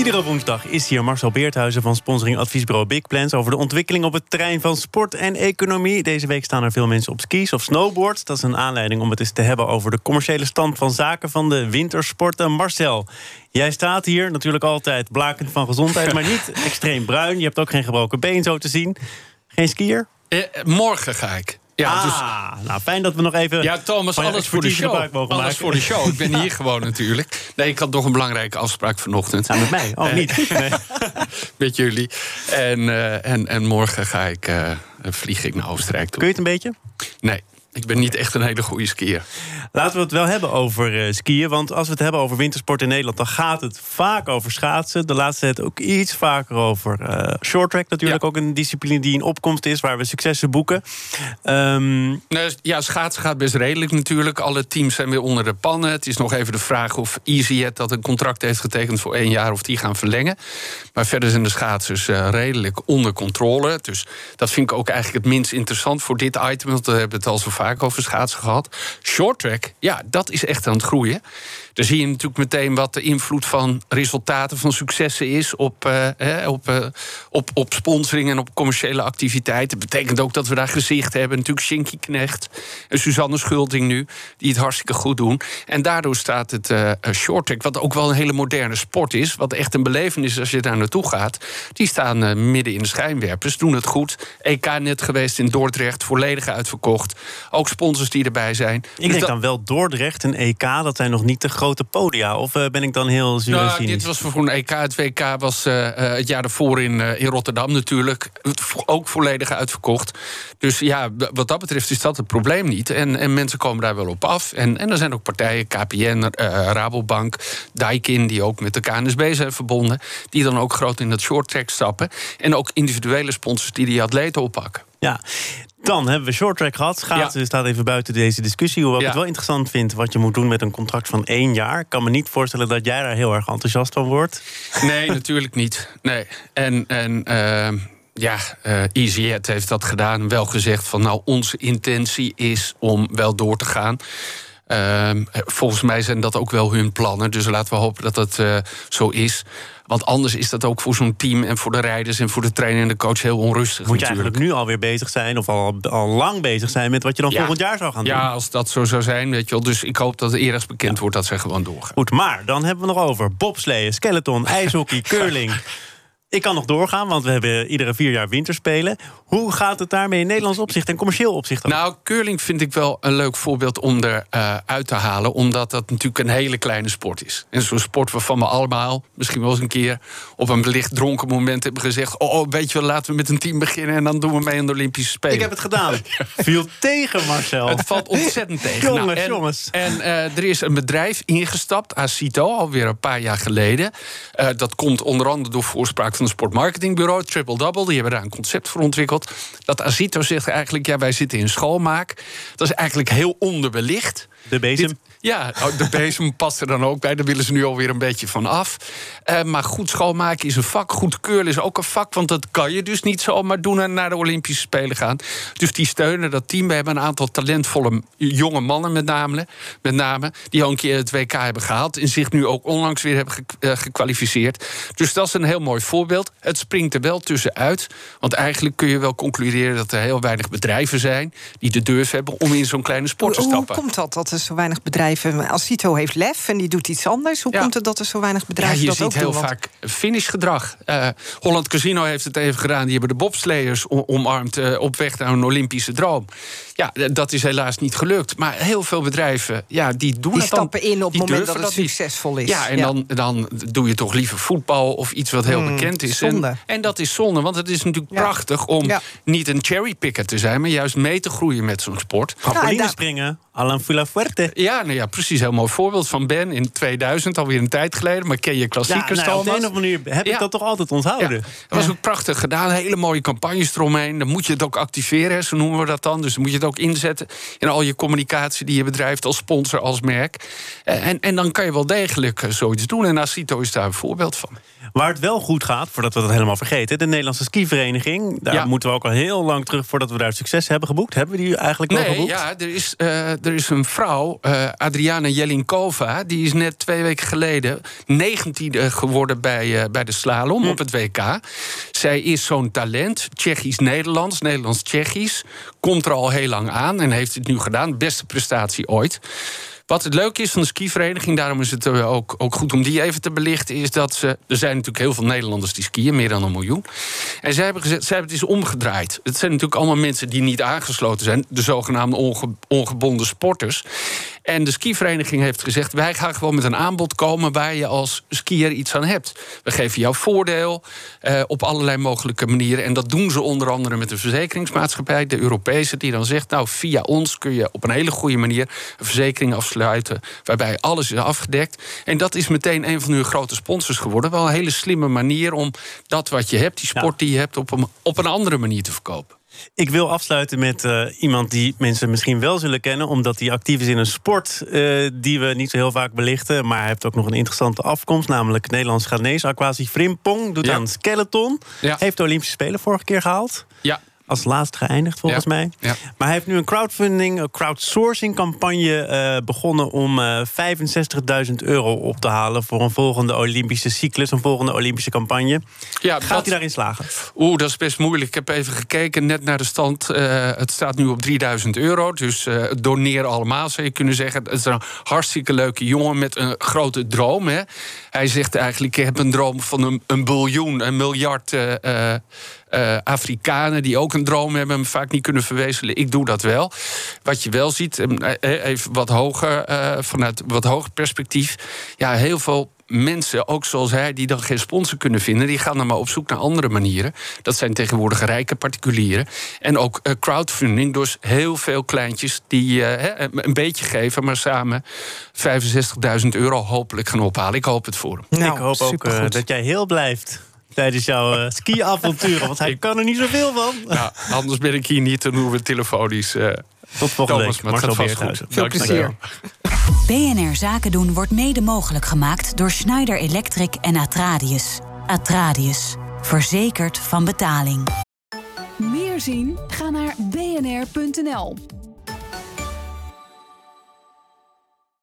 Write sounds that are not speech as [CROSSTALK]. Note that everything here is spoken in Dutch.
Iedere woensdag is hier Marcel Beerthuizen van sponsoring adviesbureau Big Plans over de ontwikkeling op het terrein van sport en economie. Deze week staan er veel mensen op skis of snowboards. Dat is een aanleiding om het eens te hebben over de commerciële stand van zaken van de wintersporten. Marcel, jij staat hier natuurlijk altijd blakend van gezondheid, maar niet [LAUGHS] extreem bruin. Je hebt ook geen gebroken been zo te zien. Geen skier? Eh, morgen ga ik. Ja, ah, dus... nou fijn dat we nog even. Ja, Thomas, alles voor de show. Alles maken. voor de show. Ik ben [LAUGHS] hier gewoon natuurlijk. Nee, ik had nog een belangrijke afspraak vanochtend. Ja, met mij? Oh, eh, niet. [LAUGHS] Nee. met jullie. En, uh, en, en morgen ga ik, uh, vlieg ik naar Oostenrijk toe. Kun je het een beetje? Nee. Ik ben niet echt een hele goede skier. Laten we het wel hebben over uh, skiën. Want als we het hebben over wintersport in Nederland... dan gaat het vaak over schaatsen. De laatste tijd ook iets vaker over uh, shorttrack. Natuurlijk ook een discipline die in opkomst is... waar we successen boeken. Um... ja, schaatsen gaat best redelijk natuurlijk. Alle teams zijn weer onder de pannen. Het is nog even de vraag of EasyJet dat een contract heeft getekend... voor één jaar of die gaan verlengen. Maar verder zijn de schaatsers uh, redelijk onder controle. Dus dat vind ik ook eigenlijk het minst interessant voor dit item. Want we hebben het al zo over schaatsen gehad. Short track, ja, dat is echt aan het groeien. Dan zie je natuurlijk meteen wat de invloed van resultaten van successen is op, uh, op, uh, op, op sponsoring en op commerciële activiteiten. Dat betekent ook dat we daar gezicht hebben. Natuurlijk Shinky Knecht en Suzanne Schulding nu, die het hartstikke goed doen. En daardoor staat het uh, short track, wat ook wel een hele moderne sport is, wat echt een belevenis is als je daar naartoe gaat. Die staan midden in de schijnwerpers, doen het goed. EK net geweest in Dordrecht, volledig uitverkocht. Ook sponsors die erbij zijn. Ik dus denk dan wel Dordrecht en EK, dat zijn nog niet de grote podia? Of uh, ben ik dan heel zuur nou, Dit was voor een EK. Het WK was uh, het jaar ervoor in, in Rotterdam natuurlijk. Ook volledig uitverkocht. Dus ja, wat dat betreft is dat het probleem niet. En, en mensen komen daar wel op af. En, en er zijn ook partijen, KPN, Rabobank, Daikin... die ook met de KNSB zijn verbonden... die dan ook groot in dat short track stappen. En ook individuele sponsors die die atleten oppakken. Ja, dan hebben we short track gehad. Schaatsen staat even buiten deze discussie. Hoewel ik het wel interessant vind wat je moet doen met een contract van één jaar. Ik kan me niet voorstellen dat jij daar heel erg enthousiast van wordt. Nee, [LAUGHS] natuurlijk niet. Nee. En, en uh, ja, uh, EasyJet heeft dat gedaan. Wel gezegd van nou, onze intentie is om wel door te gaan. Uh, volgens mij zijn dat ook wel hun plannen. Dus laten we hopen dat dat uh, zo is. Want anders is dat ook voor zo'n team en voor de rijders en voor de trainer en de coach heel onrustig. Moet je eigenlijk nu alweer bezig zijn, of al, al lang bezig zijn met wat je dan volgend jaar zou gaan doen? Ja, als dat zo zou zijn, weet je wel. Dus ik hoop dat het eerder bekend wordt dat ze gewoon doorgaan. Goed, maar dan hebben we nog over bobsleeën, skeleton, [LAUGHS] ijshockey, curling. [LAUGHS] Ik kan nog doorgaan, want we hebben iedere vier jaar winterspelen. Hoe gaat het daarmee in Nederlands opzicht en commercieel opzicht? Ook? Nou, curling vind ik wel een leuk voorbeeld om eruit uh, uit te halen. Omdat dat natuurlijk een hele kleine sport is. En zo'n sport waarvan we allemaal misschien wel eens een keer op een licht dronken moment hebben gezegd: Oh, oh weet je wel, laten we met een team beginnen en dan doen we mee aan de Olympische Spelen. Ik heb het gedaan. [LAUGHS] Viel tegen, Marcel. Het valt ontzettend tegen. jongens, nou, en, jongens. En uh, er is een bedrijf ingestapt, Acito, alweer een paar jaar geleden. Uh, dat komt onder andere door voorspraak van het sportmarketingbureau, Triple Double. Die hebben daar een concept voor ontwikkeld. Dat Acito zegt eigenlijk: ja, wij zitten in schoolmaak. Dat is eigenlijk heel onderbelicht. De bezem. Ja, oh, de bezem past er dan ook bij. Daar willen ze nu alweer een beetje van af. Uh, maar goed schoonmaken is een vak. Goed keuren is ook een vak. Want dat kan je dus niet zomaar doen en naar de Olympische Spelen gaan. Dus die steunen dat team. We hebben een aantal talentvolle jonge mannen met name. Met name die al een keer het WK hebben gehaald. En zich nu ook onlangs weer hebben ge uh, gekwalificeerd. Dus dat is een heel mooi voorbeeld. Het springt er wel tussenuit. Want eigenlijk kun je wel concluderen dat er heel weinig bedrijven zijn... die de durf hebben om in zo'n kleine sport te stappen. Hoe komt dat, dat er zo weinig bedrijven als Cito heeft lef en die doet iets anders. Hoe komt het dat er zo weinig bedrijven ja, je dat ook doen? Je ziet heel vaak finishgedrag. Uh, Holland Casino heeft het even gedaan. Die hebben de bobsleiers omarmd uh, op weg naar een Olympische droom. Ja, dat is helaas niet gelukt. Maar heel veel bedrijven, ja, die doen die het dan. stappen in op het moment dat het succesvol is. Ja, en Dan, dan doe je toch liever voetbal of iets wat heel hmm, bekend is. Zonde. En, en, dat is zonde, want het is natuurlijk prachtig om niet een cherrypicker te zijn, maar juist mee te groeien met zo'n sport. Trampoline springen, Alan Fuerte. Ja, nou ja, precies. Heel mooi voorbeeld van Ben in 2000, alweer een tijd geleden. Maar ken je klassiekers ja, nou, Op de een of andere manier heb ik dat toch altijd onthouden. Ja, dat was ook prachtig gedaan. Hele mooie campagnes eromheen. Dan moet je het ook activeren, zo noemen we dat dan. Dus dan moet je het ook ook inzetten in al je communicatie die je bedrijft als sponsor, als merk. En, en dan kan je wel degelijk zoiets doen. En Acito is daar een voorbeeld van. Waar het wel goed gaat, voordat we dat helemaal vergeten, de Nederlandse skivereniging. Daar moeten we ook al heel lang terug voordat we daar succes hebben geboekt. Hebben we die eigenlijk wel geboekt? Ja, er is, uh, er is een vrouw, uh, Adriana Jelinkova, die is net twee weken geleden 19e geworden bij, uh, bij de slalom hm. op het WK. Zij is zo'n talent, Tsjechisch-Nederlands, Nederlands-Tsjechisch. Komt er al heel lang aan en heeft het nu gedaan. Beste prestatie ooit. Wat het leuke is van de skivereniging, daarom is het ook, ook goed om die even te belichten, is dat ze. Er zijn natuurlijk heel veel Nederlanders die skiën, meer dan een miljoen. En zij hebben zij hebben het eens omgedraaid. Het zijn natuurlijk allemaal mensen die niet aangesloten zijn, de zogenaamde ongebonden sporters. En de skivereniging heeft gezegd: wij gaan gewoon met een aanbod komen waar je als skier iets aan hebt. We geven jou voordeel eh, op allerlei mogelijke manieren. En dat doen ze onder andere met een verzekeringsmaatschappij, de Europese, die dan zegt: Nou, via ons kun je op een hele goede manier een verzekering afsluiten. Waarbij alles is afgedekt. En dat is meteen een van hun grote sponsors geworden. Wel een hele slimme manier om dat wat je hebt, die sport die je hebt, op een, op een andere manier te verkopen. Ik wil afsluiten met uh, iemand die mensen misschien wel zullen kennen, omdat hij actief is in een sport uh, die we niet zo heel vaak belichten. Maar hij heeft ook nog een interessante afkomst, namelijk Nederlands Ghanese Aquasi Frimpong. Doet ja. aan skeleton. Ja. Heeft de Olympische Spelen vorige keer gehaald. Ja, als laatste geëindigd, volgens mij. Ja. Maar hij heeft nu een crowdfunding, een crowdsourcing campagne uh, begonnen om uh, eh, 65.000 euro op te halen voor een volgende Olympische cyclus, een volgende Olympische campagne. Ja, Gaat hij daarin slagen? Oeh, dat is best moeilijk. Ik heb even gekeken, net naar de stand. Uh, het staat nu op 3000 euro. Dus doneer allemaal, zou je kunnen zeggen. Het is een hartstikke leuke jongen met een grote droom. Hè. Hij zegt eigenlijk: Ik heb een droom van een, een biljoen, een miljard Afrikanen die ook een droom hebben, hem vaak niet kunnen verwezenlijken. Ik doe dat wel. Wat je wel ziet, eh, even wat hoger, uh, vanuit wat hoger perspectief. Ja, heel veel mensen, ook zoals hij, die dan geen sponsor kunnen vinden, die gaan dan maar op zoek naar andere manieren. Dat zijn tegenwoordig rijke particulieren. En ook crowdfunding, dus heel veel kleintjes die een beetje geven, maar samen 65.000 euro hopelijk gaan ophalen. Ik hoop het voor hem. Nou, ik hoop ook dat jij heel blijft tijdens jouw uh, [LAUGHS] ski-avonturen? Want hij kan er niet zoveel van. Ja, [LAUGHS] anders ben ik hier niet, dan doen we telefonisch. Uh, Tot volgende Thomas, week. Marcel Beerthuizen. Veel plezier. BNR Zaken doen wordt mede mogelijk gemaakt door Schneider Electric en Atradius. Atradius. Verzekerd van betaling. Meer zien? Ga naar bnr.nl.